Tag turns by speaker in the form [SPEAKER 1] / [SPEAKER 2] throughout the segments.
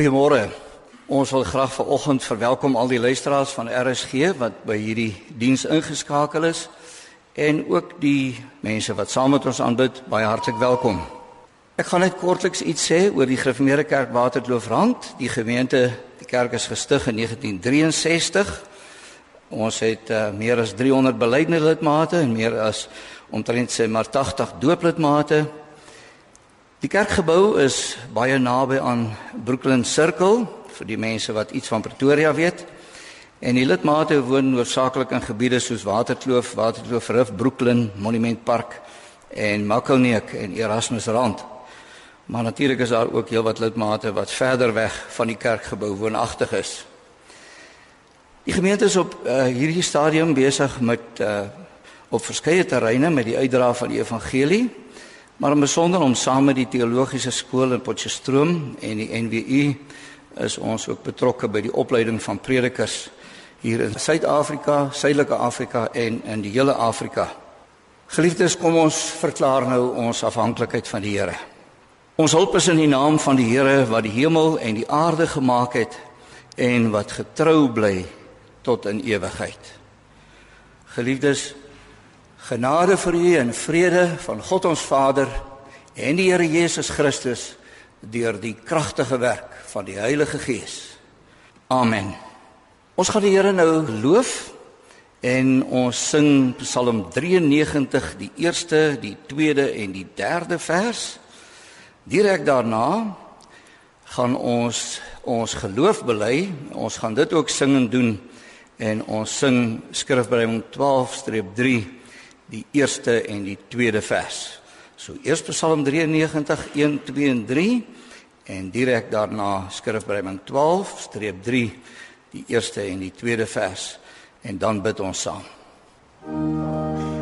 [SPEAKER 1] Goeiemôre. Ons wil graag vanoggend verwelkom al die luisteraars van RSG wat by hierdie diens ingeskakel is en ook die mense wat saam met ons aanbid, baie hartlik welkom. Ek gaan net kortliks iets sê oor die Gereformeerde Kerk Waterkloofrand. Die gemeente, die kerk is gestig in 1963. Ons het uh, meer as 300 beleidende lidmate en meer as omtrent sê maar 80 dooplidmate. Die kerkgebou is baie naby aan Brooklyn Circle vir die mense wat iets van Pretoria weet. En die lidmate woon hoofsaaklik in gebiede soos Waterkloof, Waterkloof Rif, Brooklyn, Monument Park en Makkelneek en Erasmusrand. Maar natuurlik is daar ook heelwat lidmate wat verder weg van die kerkgebou woonagtig is. Die gemeente is op uh, hierdie stadium besig met uh, op verskeie terreine met die uitdra van die evangelie Maar in besonder om saam met die teologiese skool in Potchefstroom en die NWU is ons ook betrokke by die opleiding van predikers hier in Suid-Afrika, Suidelike Afrika en in die hele Afrika. Geliefdes, kom ons verklaar nou ons afhanklikheid van die Here. Ons hulp is in die naam van die Here wat die hemel en die aarde gemaak het en wat getrou bly tot in ewigheid. Geliefdes, Genade vir u en vrede van God ons Vader en die Here Jesus Christus deur die kragtige werk van die Heilige Gees. Amen. Ons gaan die Here nou loof en ons sing Psalm 93 die eerste, die tweede en die derde vers. Direk daarna gaan ons ons geloof bely. Ons gaan dit ook sing en doen en ons sing skrifbreiding 12-3 die eerste en die tweede vers. So eers Psalm 93 1 2 en 3 en direk daarna skrifbreuking 12-3 die eerste en die tweede vers en dan bid ons saam. Met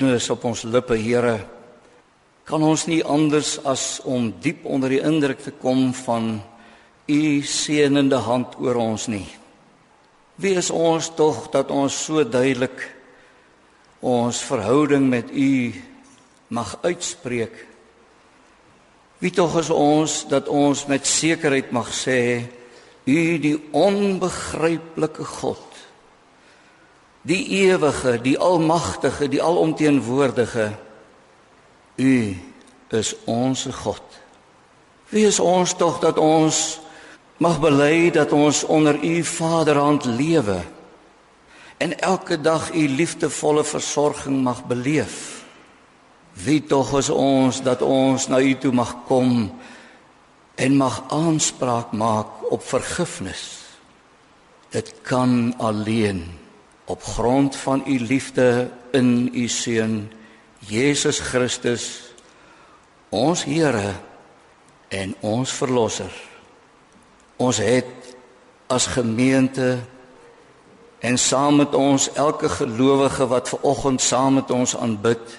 [SPEAKER 1] belydenis op ons lippe, Here, kan ons nie anders as om diep onder die indruk te kom van u seënende hand oor ons nie. Wie is ons tog dat ons so duidelik ons verhouding met u mag uitspreek? Wie tog is ons dat ons met sekerheid mag sê u die onbegryplike God die ewige, die almagtige, die alomteenwoordige. U is ons God. Wie is ons tog dat ons mag bely dat ons onder u Vaderhand lewe en elke dag u liefdevolle versorging mag beleef. Wie tog is ons dat ons na u toe mag kom en mag aanspraak maak op vergifnis. Dit kan alleen op grond van u liefde in u seun Jesus Christus ons Here en ons verlosser. Ons het as gemeente en saam met ons elke gelowige wat ver oggend saam met ons aanbid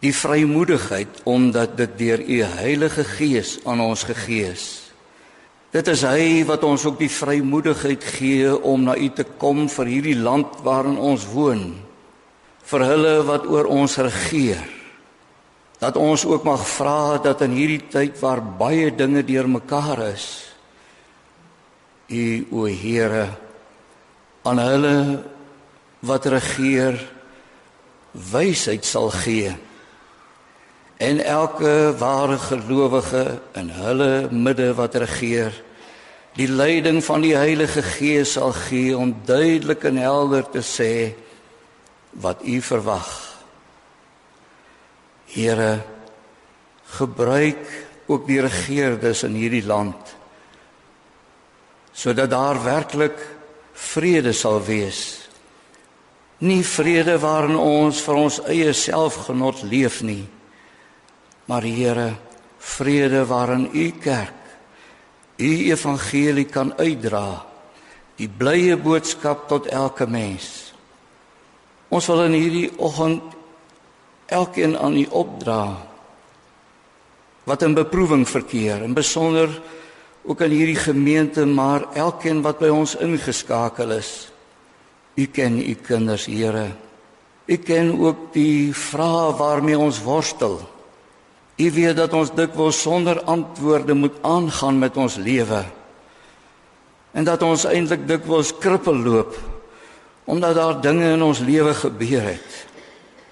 [SPEAKER 1] die vrymoedigheid omdat dit deur u Heilige Gees aan ons gegee is. Dit is hy wat ons ook die vrymoedigheid gee om na u te kom vir hierdie land waarin ons woon. Vir hulle wat oor ons regeer. Dat ons ook mag vra dat in hierdie tyd waar baie dinge deurmekaar is, u o Here aan hulle wat regeer wysheid sal gee en elke ware gelowige in hulle midde wat regeer die leiding van die Heilige Gees sal gee om duidelik en helder te sê wat u verwag. Here gebruik ook die regerders in hierdie land sodat daar werklik vrede sal wees. Nie vrede waarin ons vir ons eie selfgenot leef nie Maar Here, vrede waarin u kerk u evangelie kan uitdra. Die blye boodskap tot elke mens. Ons wil in hierdie oggend elkeen aan u opdra wat in beproewing verkeer en besonder ook in hierdie gemeente maar elkeen wat by ons ingeskakel is. U ken u kinders, Here. U ken ook die vrae waarmee ons worstel. U weet dat ons dikwels sonder antwoorde moet aangaan met ons lewe. En dat ons eintlik dikwels krippel loop omdat daar dinge in ons lewe gebeur het.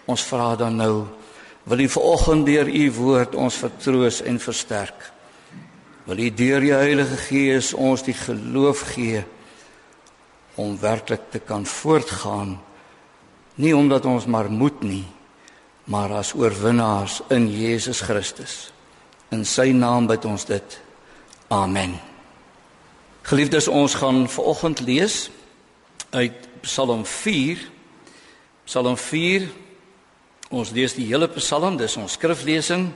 [SPEAKER 1] Ons vra dan nou, wil U vanoggend deur U woord ons vertroos en versterk. Wil U deur die Heilige Gees ons die geloof gee om werklik te kan voortgaan, nie omdat ons maar moet nie, maar as oorwinnaars in Jesus Christus. In sy naam bid ons dit. Amen. Geliefdes, ons gaan vanoggend lees uit Psalm 4. Psalm 4. Ons lees die hele Psalm, dis ons skriflesing.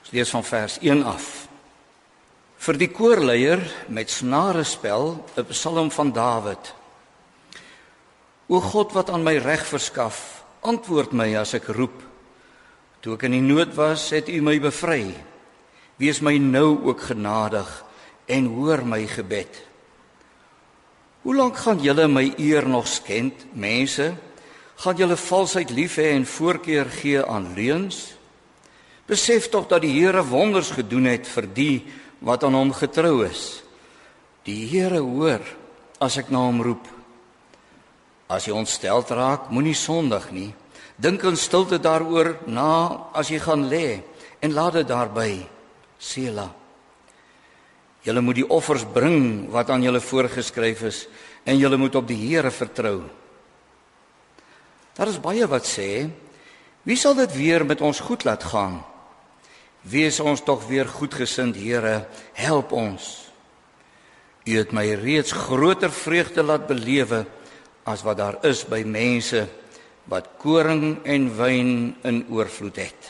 [SPEAKER 1] Ons lees van vers 1 af. Vir die koorleier met snare spel, 'n Psalm van Dawid. O God wat aan my reg verskaf, Antwoord my as ek roep. Toe ek in die nood was, het U my bevry. Wees my nou ook genadig en hoor my gebed. Hoe lank gaan julle my eer nog skend, mense? Gaan julle valsheid lief hê en voorkeur gee aan leuns? Besef tog dat die Here wonders gedoen het vir die wat aan hom getrou is. Die Here hoor as ek na hom roep. As jy ontstel raak, moenie sondig nie. Dink in stilte daaroor na as jy gaan lê en laat dit daarby. Sela. Julle moet die offers bring wat aan julle voorgeskryf is en julle moet op die Here vertrou. Daar is baie wat sê, wie sal dit weer met ons goed laat gaan? Wees ons tog weer goedgesind, Here, help ons. U het my reeds groter vreugde laat belewe as wat daar is by mense wat koring en wyn in oorvloed het.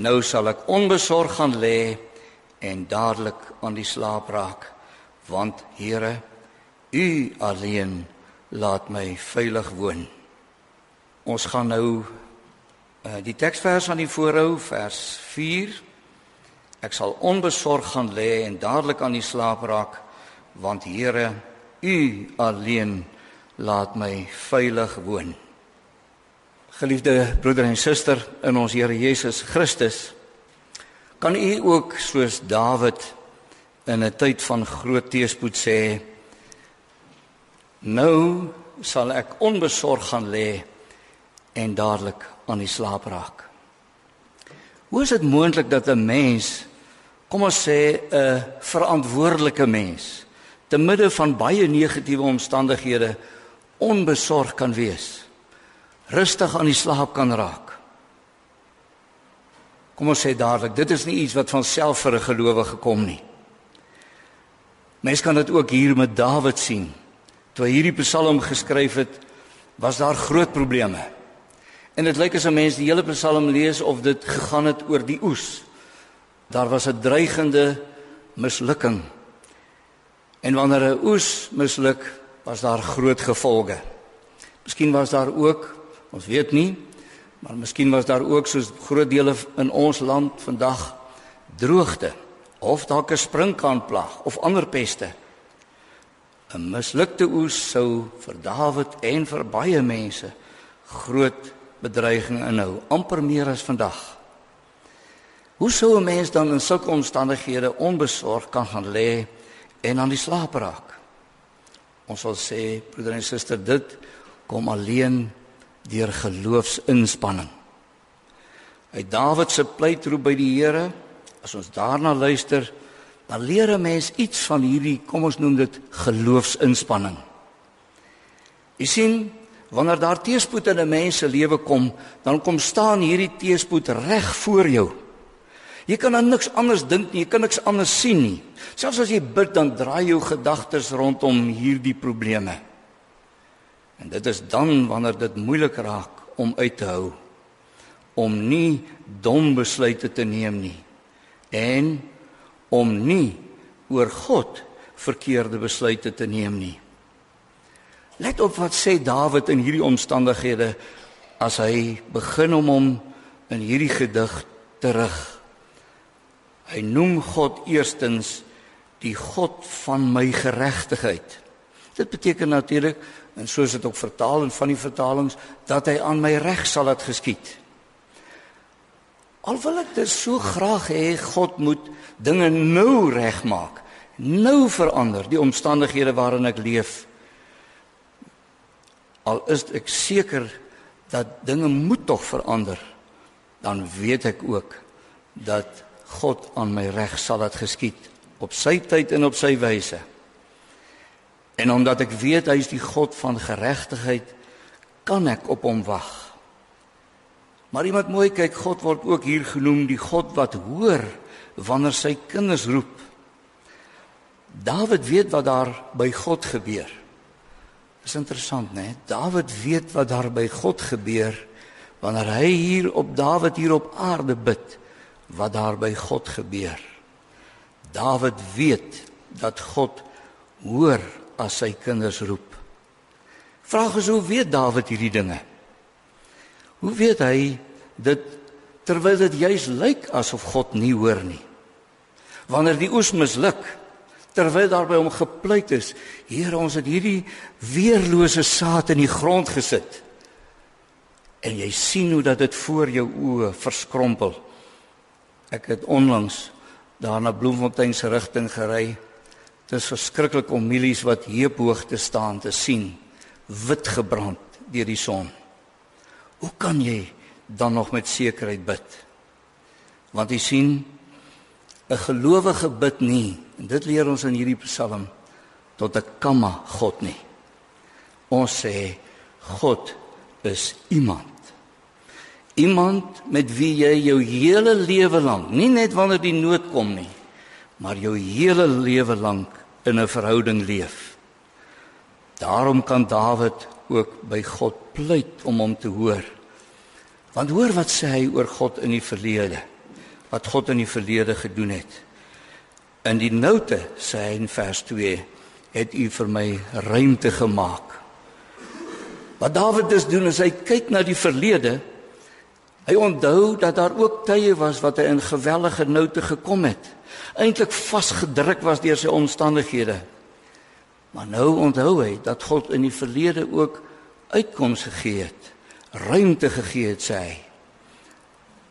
[SPEAKER 1] Nou sal ek onbesorg gaan lê en dadelik aan die slaap raak, want Here, U alleen laat my veilig woon. Ons gaan nou uh, die teksvers aan die voorhou, vers 4. Ek sal onbesorg gaan lê en dadelik aan die slaap raak, want Here, U alleen laat my veilig woon. Geliefde broeder en suster in ons Here Jesus Christus, kan u ook soos Dawid in 'n tyd van groot teëspoed sê: Nou sal ek onbesorg gaan lê en dadelik aan die slaap raak. Hoe is dit moontlik dat 'n mens, kom ons sê 'n verantwoordelike mens, te midde van baie negatiewe omstandighede onbesorg kan wees? Rustig aan die slaap kan raak. Kom ons sê dadelik, dit is nie iets wat van self vir 'n gelowige kom nie. Mens kan dit ook hier met Dawid sien. Toe hy hierdie Psalm geskryf het, was daar groot probleme. En dit lyk as 'n mens die hele Psalm lees of dit gegaan het oor die oes. Daar was 'n dreigende mislukking. En wanneer 'n oes misluk, was daar groot gevolge. Miskien was daar ook, ons weet nie, maar miskien was daar ook soos groot dele in ons land vandag droogte of dalk 'n sprinkaanplag of ander peste. 'n Mislukte oes sou vir Dawid en vir baie mense groot bedreiging inhou, amper meer as vandag. Hoe sou 'n mens dan in sulke omstandighede onbesorg kan gaan lê en aan die slaap raak? Ons sal sê, broeder en suster, dit kom alleen deur geloofsinspanning. Uit Dawid se pleitroep by die Here, as ons daarna luister, dan leer 'n mens iets van hierdie, kom ons noem dit geloofsinspanning. Jy sien, wanneer daar teëspoed in 'n mens se lewe kom, dan kom staan hierdie teëspoed reg voor jou. Jy kan aan niks anders dink nie, jy kan niks anders sien nie. Selfs as jy bid, dan draai jou gedagtes rondom hierdie probleme. En dit is dan wanneer dit moeilik raak om uit te hou om nie dom besluite te neem nie en om nie oor God verkeerde besluite te neem nie. Let op wat sê Dawid in hierdie omstandighede as hy begin om hom in hierdie gedig te rig. Hy noem God eerstens die God van my geregtigheid. Dit beteken natuurlik en soos dit ook vertaal in van die vertalings dat hy aan my reg sal laat geskied. Al wil ek dit so graag hê God moet dinge nou regmaak, nou verander die omstandighede waarin ek leef. Al is ek seker dat dinge moet tog verander, dan weet ek ook dat God aan my reg sal laat geskied op sy tyd en op sy wyse. En omdat ek weet hy is die God van geregtigheid, kan ek op hom wag. Maar iemand mooi kyk, God word ook hier genoem die God wat hoor wanneer sy kinders roep. Dawid weet wat daar by God gebeur. Dis interessant, né? Dawid weet wat daar by God gebeur wanneer hy hier op Dawid hier op aarde bid, wat daar by God gebeur. Dawid weet dat God hoor as sy kinders roep. Vraag is hoe weet Dawid hierdie dinge? Hoe weet hy dit terwyl dit juis lyk asof God nie hoor nie? Wanneer die oes misluk, terwyl daar by hom gepleit is, Here, ons het hierdie weerlose saad in die grond gesit. En jy sien hoe dat dit voor jou oë verskrompel. Ek het onlangs daar na Bloemfontein se rigting gery Dit is verskriklik om mielies wat heuphoog te staan te sien, wit gebrand deur die son. Hoe kan jy dan nog met sekerheid bid? Want jy sien 'n gelowige bid nie, en dit leer ons in hierdie Psalm tot 'n kamma God nie. Ons sê God is iemand. Iemand met wie jy jou hele lewe lank, nie net wanneer die nood kom nie, maar jou hele lewe lank in 'n verhouding leef. Daarom kan Dawid ook by God pleit om hom te hoor. Want hoor wat sê hy oor God in die verlede? Wat God in die verlede gedoen het. In die note sê hy in vers 2: "Het u vir my ruimte gemaak." Wat Dawid dus doen is hy kyk na die verlede. Hy onthou dat daar ook tye was wat hy in gewellige noute gekom het. Eintlik vasgedruk was deur sy omstandighede. Maar nou onthou hy dat God in die verlede ook uitkoms gegee het, ruimte gegee het sê hy.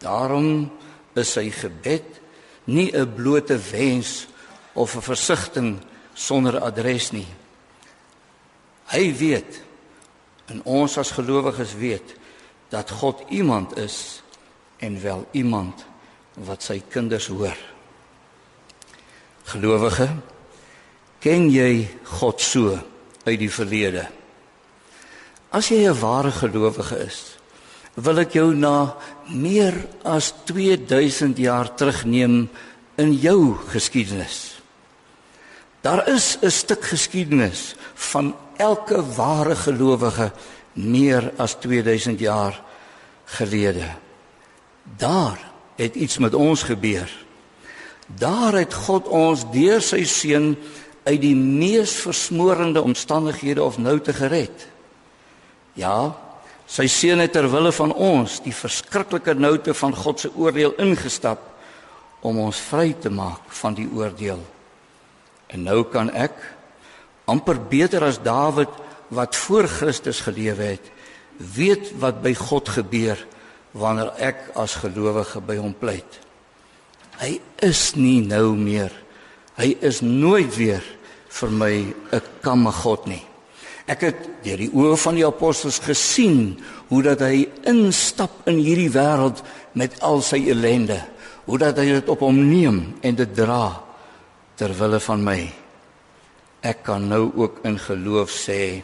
[SPEAKER 1] Daarom is sy gebed nie 'n blote wens of 'n versigtiging sonder adres nie. Hy weet en ons as gelowiges weet dat God iemand is en wel iemand wat sy kinders hoor. Gelowige, ken jy God so uit die verlede? As jy 'n ware gelowige is, wil ek jou na meer as 2000 jaar terugneem in jou geskiedenis. Daar is 'n stuk geskiedenis van elke ware gelowige meer as 2000 jaar gelede. Daar het iets met ons gebeur. Daar het God ons deur sy seun uit die mees versmorende omstandighede of nou te gered. Ja, sy seun het ter wille van ons die verskriklike noute van God se oordeel ingestap om ons vry te maak van die oordeel. En nou kan ek amper beter as Dawid wat voor Christus gelewe het, weet wat by God gebeur wanneer ek as gelowige by hom pleit. Hy is nie nou meer. Hy is nooit weer vir my 'n kamme God nie. Ek het deur die oë van die apostels gesien hoe dat hy instap in hierdie wêreld met al sy ellende, hoe dat hy dit op hom neem en dit dra ter wille van my ek kan nou ook in geloof sê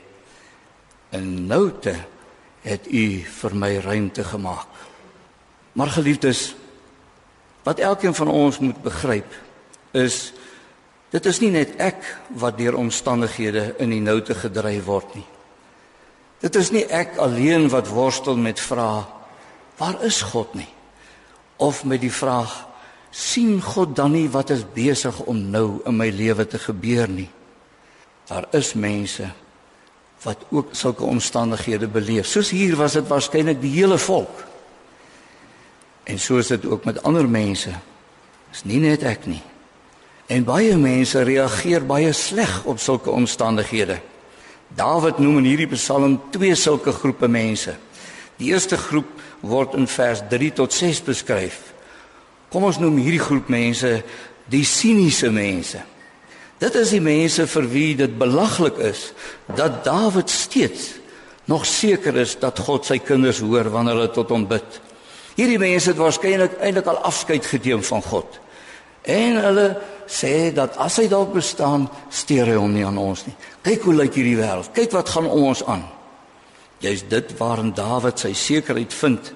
[SPEAKER 1] in noute het u vir my ruimte gemaak. Maar geliefdes, wat elkeen van ons moet begryp is dit is nie net ek wat deur omstandighede in die noute gedryf word nie. Dit is nie ek alleen wat worstel met vrae waar is God nie of met die vraag sien God dan nie wat is besig om nou in my lewe te gebeur nie. Daar is mense wat ook sulke omstandighede beleef. Soos hier was dit waarskynlik die hele volk. En so is dit ook met ander mense. Dis nie net ek nie. En baie mense reageer baie sleg op sulke omstandighede. Dawid noem in hierdie Psalm twee sulke groepe mense. Die eerste groep word in vers 3 tot 6 beskryf. Kom ons noem hierdie groep mense die siniese mense. Dit is die mense vir wie dit belaglik is dat Dawid steeds nog seker is dat God sy kinders hoor wanneer hulle tot hom bid. Hierdie mense het waarskynlik eintlik al afskeid geneem van God. En hulle sê dat as hy dalk bestaan, steur hy hom nie aan ons nie. Kyk hoe lyk hierdie wêreld. Kyk wat gaan ons aan. Jy's dit waarin Dawid sy sekerheid vind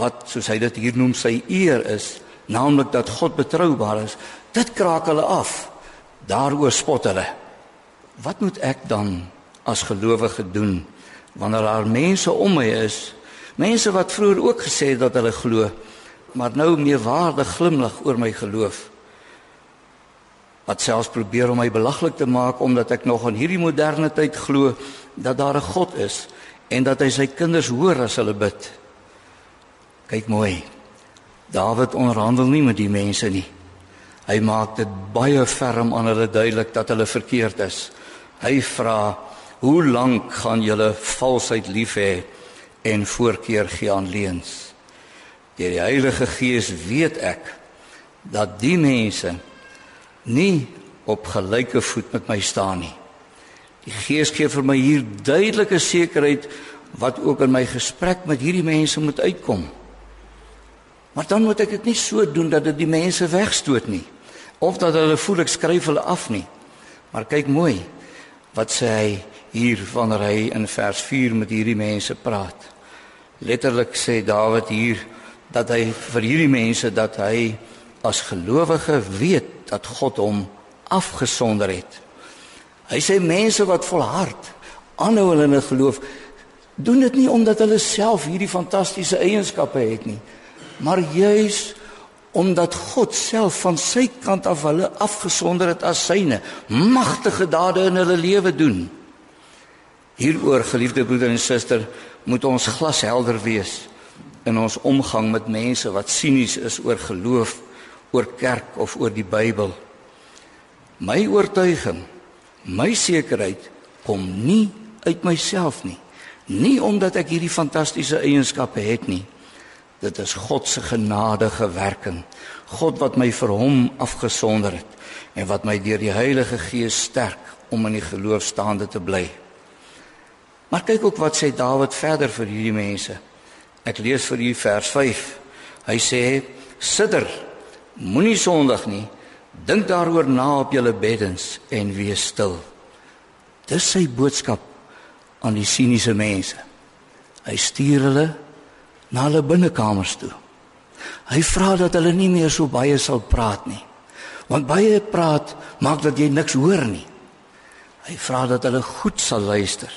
[SPEAKER 1] wat soos hy dit hier noem sy eer is, naamlik dat God betroubaar is. Dit kraak hulle af. Daaroor spot hulle. Wat moet ek dan as gelowige doen wanneer daar mense om my is, mense wat vroeër ook gesê het dat hulle glo, maar nou meer waardig glimlag oor my geloof? Wat selfs probeer om my belaglik te maak omdat ek nog in hierdie moderne tyd glo dat daar 'n God is en dat hy sy kinders hoor as hulle bid. Kyk mooi. Dawid onderhandel nie met die mense nie. Hy maak dit baie ferm aan hulle duidelik dat hulle verkeerd is. Hy vra: "Hoe lank gaan julle valsheid lief hê en voorkeur gee aan leuns?" Deur die Heilige Gees weet ek dat die mense nie op gelyke voet met my staan nie. Die Gees gee vir my hier duidelike sekerheid wat ook in my gesprek met hierdie mense moet uitkom. Maar dan moet ek dit nie so doen dat dit die mense wegstoot nie of dat hulle voel ek skryf hulle af nie. Maar kyk mooi wat sê hy hier wanneer hy in vers 4 met hierdie mense praat. Letterlik sê Dawid hier dat hy vir hierdie mense dat hy as gelowige weet dat God hom afgesonder het. Hy sê mense wat volhard aanhou hulle in geloof doen dit nie omdat hulle self hierdie fantastiese eienskappe het nie, maar juis omdat God self van sy kant af hulle afgesonder het as syne magtige dade in hulle lewe doen. Hieroor, geliefde broeder en suster, moet ons glashelder wees in ons omgang met mense wat sinies is oor geloof, oor kerk of oor die Bybel. My oortuiging, my sekerheid kom nie uit myself nie. Nie omdat ek hierdie fantastiese eienskappe het nie. Dit is God se genadige werking. God wat my vir hom afgesonder het en wat my deur die Heilige Gees sterk om in die geloof staande te bly. Maar kyk ook wat sê Dawid verder vir hierdie mense. Ek lees vir u vers 5. Hy sê: "Sidder, moenie sondig nie. Dink daaroor na op julle beddens en wees stil." Dis sy boodskap aan die siniese mense. Hy stuur hulle na hulle binnekamers toe. Hy vra dat hulle nie meer so baie sal praat nie. Want baie praat maak dat jy niks hoor nie. Hy vra dat hulle goed sal luister.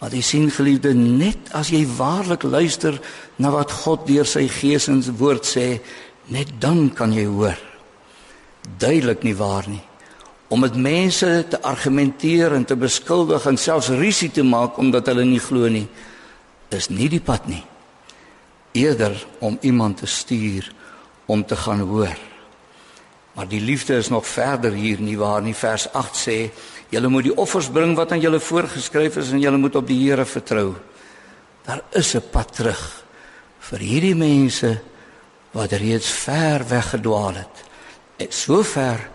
[SPEAKER 1] Want jy sien geliefde, net as jy waarlik luister na wat God deur sy Gees in sy woord sê, net dan kan jy hoor. Duidelik nie waar nie. Om met mense te argumenteer en te beskuldig en selfs risie te maak omdat hulle nie glo nie, is nie die pad nie. Eerder om iemand te stuur om te gaan hoor. Maar die liefde is nog verder hier nie waar nie vers 8 sê julle moet die offers bring wat aan julle voorgeskryf is en julle moet op die Here vertrou. Daar is 'n pad terug vir hierdie mense wat reeds ver weggedwaal het. En so ver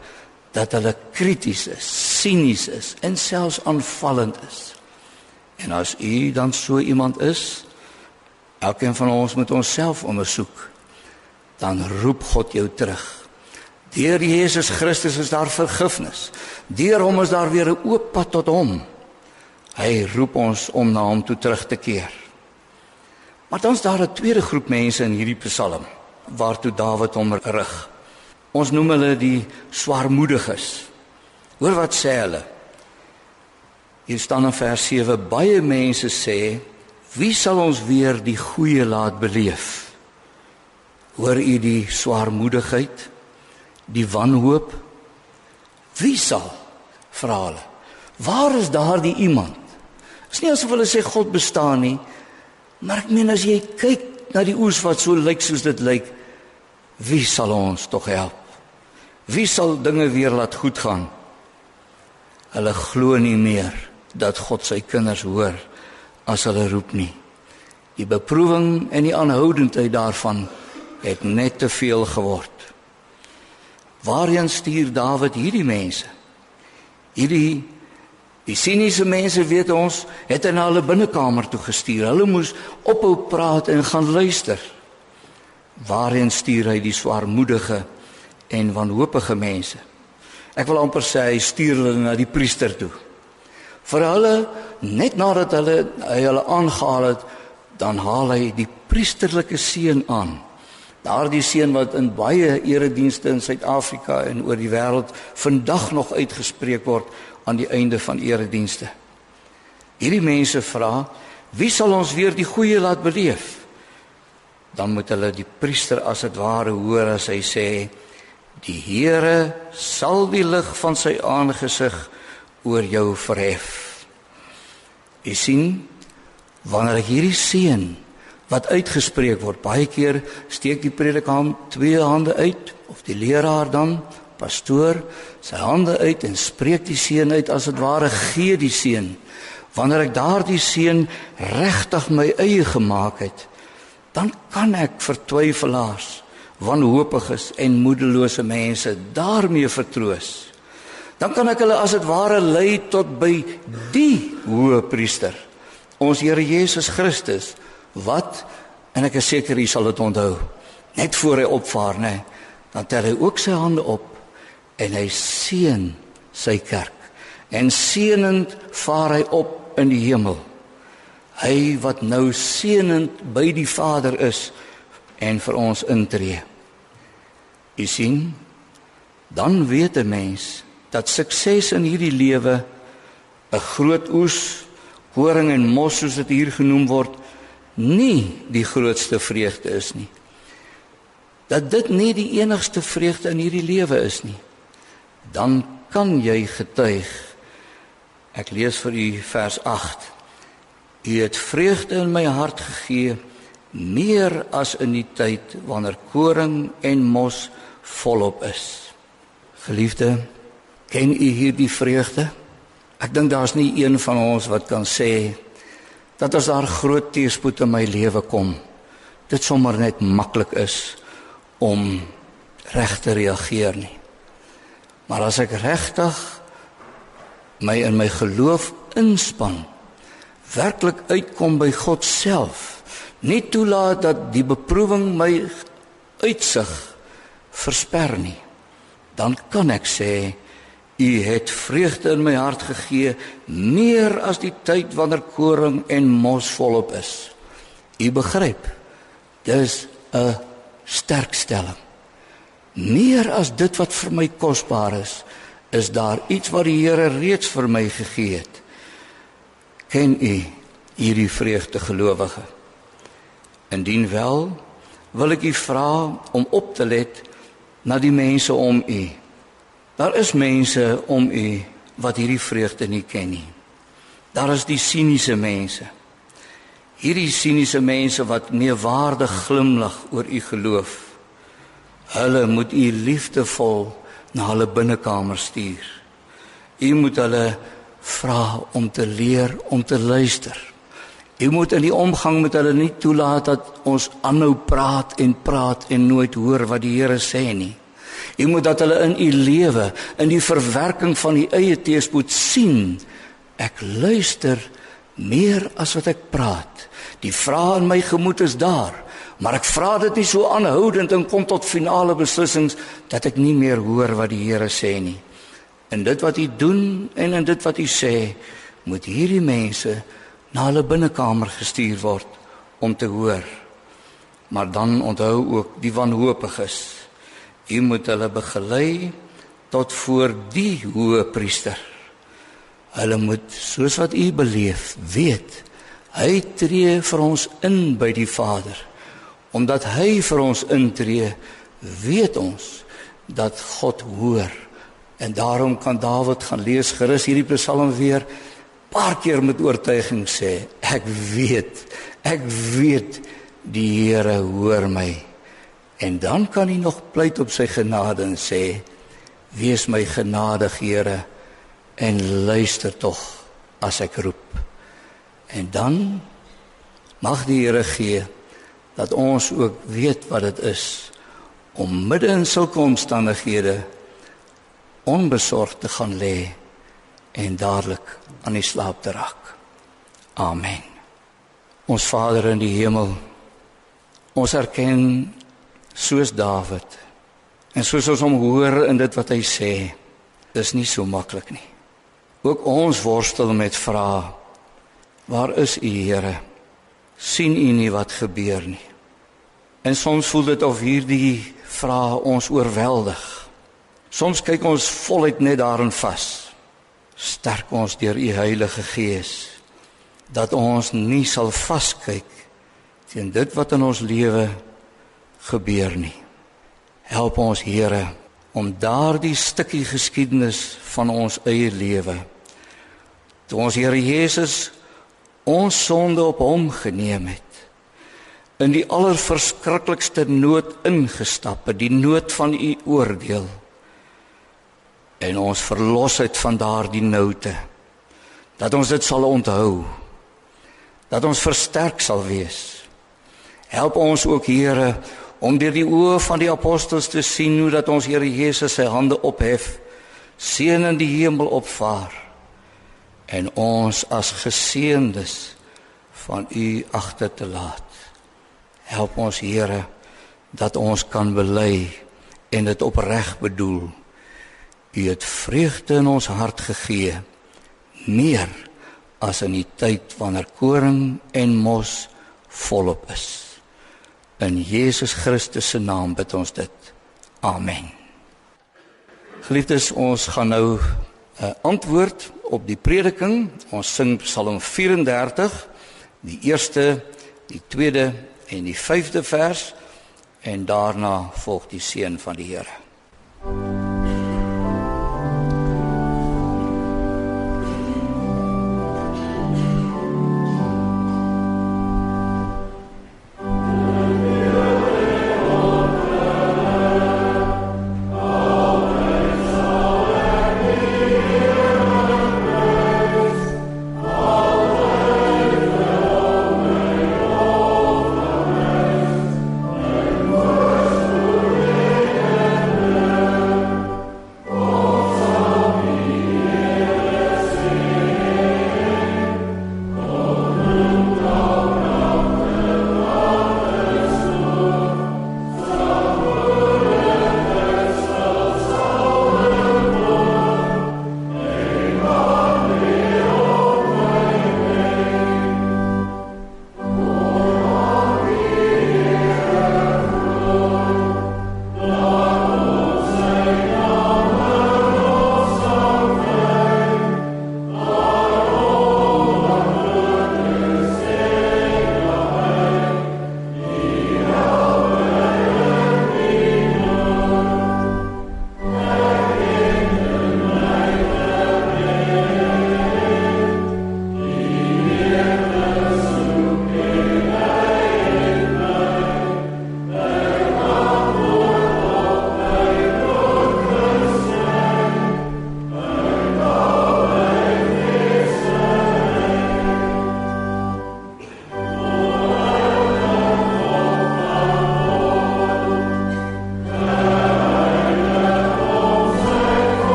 [SPEAKER 1] dat hulle krities is, sinies is en selfs aanvallend is. En as u dan so iemand is, elkeen van ons moet onsself ondersoek. Dan roep God jou terug. Deur Jesus Christus is daar vergifnis. Deur hom is daar weer 'n oop pad tot hom. Hy roep ons om na hom toe terug te keer. Maar dan is daar 'n tweede groep mense in hierdie Psalm waartoe Dawid hom rig. Ons noem hulle die swaarmoediges. Hoor wat sê hulle? Hier staan in vers 7: Baie mense sê, "Wie sal ons weer die goeie laat beleef?" Hoor u die swaarmoedigheid? die wanhoop? Wie sal? Vra hulle. Waar is daardie iemand? Is nie asof hulle sê God bestaan nie maar ek meen as jy kyk na die oes wat so lyk soos dit lyk wie sal ons tog help? Wie sal dinge weer laat goed gaan? Hulle glo nie meer dat God sy kinders hoor as hulle roep nie die beproewing en die aanhoudendheid daarvan het net te veel geword Waarheen stuur Dawid hierdie mense? Hierdie die siniese mense weet ons het hy na hulle binnekamer toe gestuur. Hulle moes ophou praat en gaan luister. Waarheen stuur hy die swaarmoedige en wanhoopige mense? Ek wil amper sê hy stuur hulle na die priester toe. Vir hulle net nadat hulle hulle aangehaal het, dan haal hy die priesterlike seën aan. Daardie seën wat in baie eredienste in Suid-Afrika en oor die wêreld vandag nog uitgespreek word aan die einde van eredienste. Hierdie mense vra, wie sal ons weer die goeie laat beleef? Dan moet hulle die priester as dit ware hoor as hy sê, die Here sal die lig van sy aangesig oor jou verhef. Jy sien, wanneer ek hierdie seën wat uitgespreek word. Baie keer steek die predikant twee hande uit of die leraar dan pastoor sy hande uit en spreek die seën uit as dit ware gee die seën. Wanneer ek daardie seën regtig my eie gemaak het, dan kan ek vertwyfelaars, wanhoopiges en moedelose mense daarmee vertroos. Dan kan ek hulle as dit ware lei tot by die hoë priester, ons Here Jesus Christus wat en ek is seker jy sal dit onthou net voor hy opvaar nê dan tel hy ook sy hande op en hy seën sy kerk. En seënend vaar hy op in die hemel. Hy wat nou seënend by die Vader is en vir ons intree. U sien dan weet 'n mens dat sukses in hierdie lewe 'n groot oes horing en mos soos dit hier genoem word nie die grootste vreugde is nie. Dat dit nie die enigste vreugde in hierdie lewe is nie. Dan kan jy getuig. Ek lees vir u vers 8. U het vreugde in my hart gegee meer as in die tyd wanneer koring en mos volop is. Geliefde, ken u hierdie vreugde? Ek dink daar's nie een van ons wat kan sê dat as daar groot teëspoed in my lewe kom, dit sommer net maklik is om reg te reageer nie. Maar as ek regtig my in my geloof inspann, werklik uitkom by God self, nie toelaat dat die beproewing my uitsig versper nie, dan kan ek sê u het vreugde in my hart gegee meer as die tyd wanneer koring en mos volop is. U begryp. Dis 'n sterk stelling. Meer as dit wat vir my kosbaar is, is daar iets wat die Here reeds vir my gegee het. Ken u hierdie vreugde gelowige? Indien wel, wil ek u vra om op te let na die mense om u. Daar is mense om u wat hierdie vreugde nie ken nie. Daar is die siniese mense. Hierdie siniese mense wat meewaardig glimlag oor u geloof. Hulle moet u liefdevol na hulle binnekamer stuur. U moet hulle vra om te leer om te luister. U moet in die omgang met hulle nie toelaat dat ons aanhou praat en praat en nooit hoor wat die Here sê nie. U moet dat hulle in u lewe, in die verwerking van die eie teespoed sien. Ek luister meer as wat ek praat. Die vrae in my gemoed is daar, maar ek vra dit nie so aanhoudend en kom tot finale beslissings dat ek nie meer hoor wat die Here sê nie. En dit wat u doen en in dit wat u sê, moet hierdie mense na hulle binnekamer gestuur word om te hoor. Maar dan onthou ook die wanhoopiges. U moet hulle begelei tot voor die hoë priester. Hulle moet soos wat u beleef weet, hy tree vir ons in by die Vader. Omdat hy vir ons intree, weet ons dat God hoor. En daarom kan Dawid gaan lees gerus hierdie Psalm weer paar keer met oortuiging sê, ek weet, ek weet die Here hoor my. En dan kan hy nog pleit op sy genade en sê, wees my genadig Here en luister tog as ek roep. En dan mag die Here gee dat ons ook weet wat dit is om midde in sulke omstandighede onbesorgd te gaan lê en dadelik aan die slaap te raak. Amen. Ons Vader in die hemel, ons erken soos Dawid en soos ons hom hoor in dit wat hy sê, dis nie so maklik nie. Ook ons worstel met vrae. Waar is U, Here? sien U nie wat gebeur nie? En soms voel dit of hierdie vrae ons oorweldig. Soms kyk ons voluit net daarin vas sterk ons deur u Heilige Gees dat ons nie sal vaskyk teen dit wat in ons lewe gebeur nie. Help ons Here om daardie stukkie geskiedenis van ons eie lewe toe ons Here Jesus ons sonde op hom geneem het in die allerverskriklikste nood ingestap het die nood van u oordeel en ons verlos uit van daardie noute dat ons dit sal onthou dat ons versterk sal wees help ons ook Here om deur die oë van die apostels te sien hoe dat ons Here Jesus sy hande ophef seën in die hemel opvaar en ons as geseëndes van u agter te laat help ons Here dat ons kan bely en dit opreg bedoel U het vreugde in ons hart gegee meer as in die tyd wanneer koring en mos volop is. In Jesus Christus se naam bid ons dit. Amen. Geliefdes, ons gaan nou 'n uh, antwoord op die prediking. Ons sing Psalm 34, die eerste, die tweede en die vyfde vers en daarna volg die seën van die Here.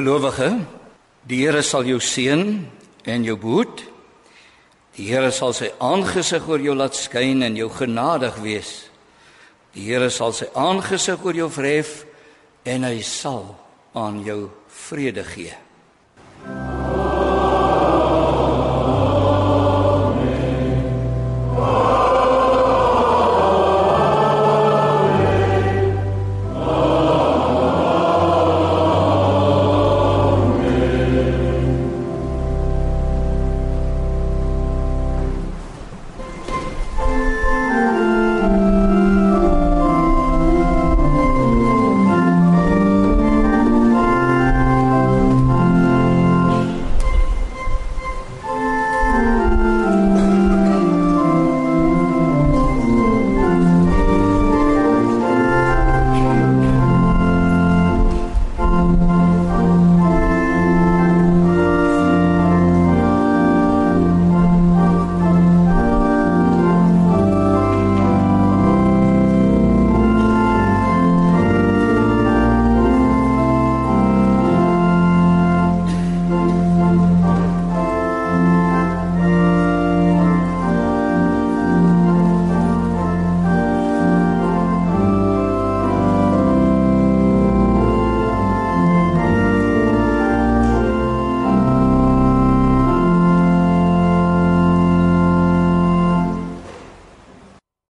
[SPEAKER 1] Gelowige, die Here sal jou seën en jou behoed. Die Here sal sy aangesig oor jou laat skyn en jou genadig wees. Die Here sal sy aangesig oor jou verhef en hy sal aan jou vrede gee.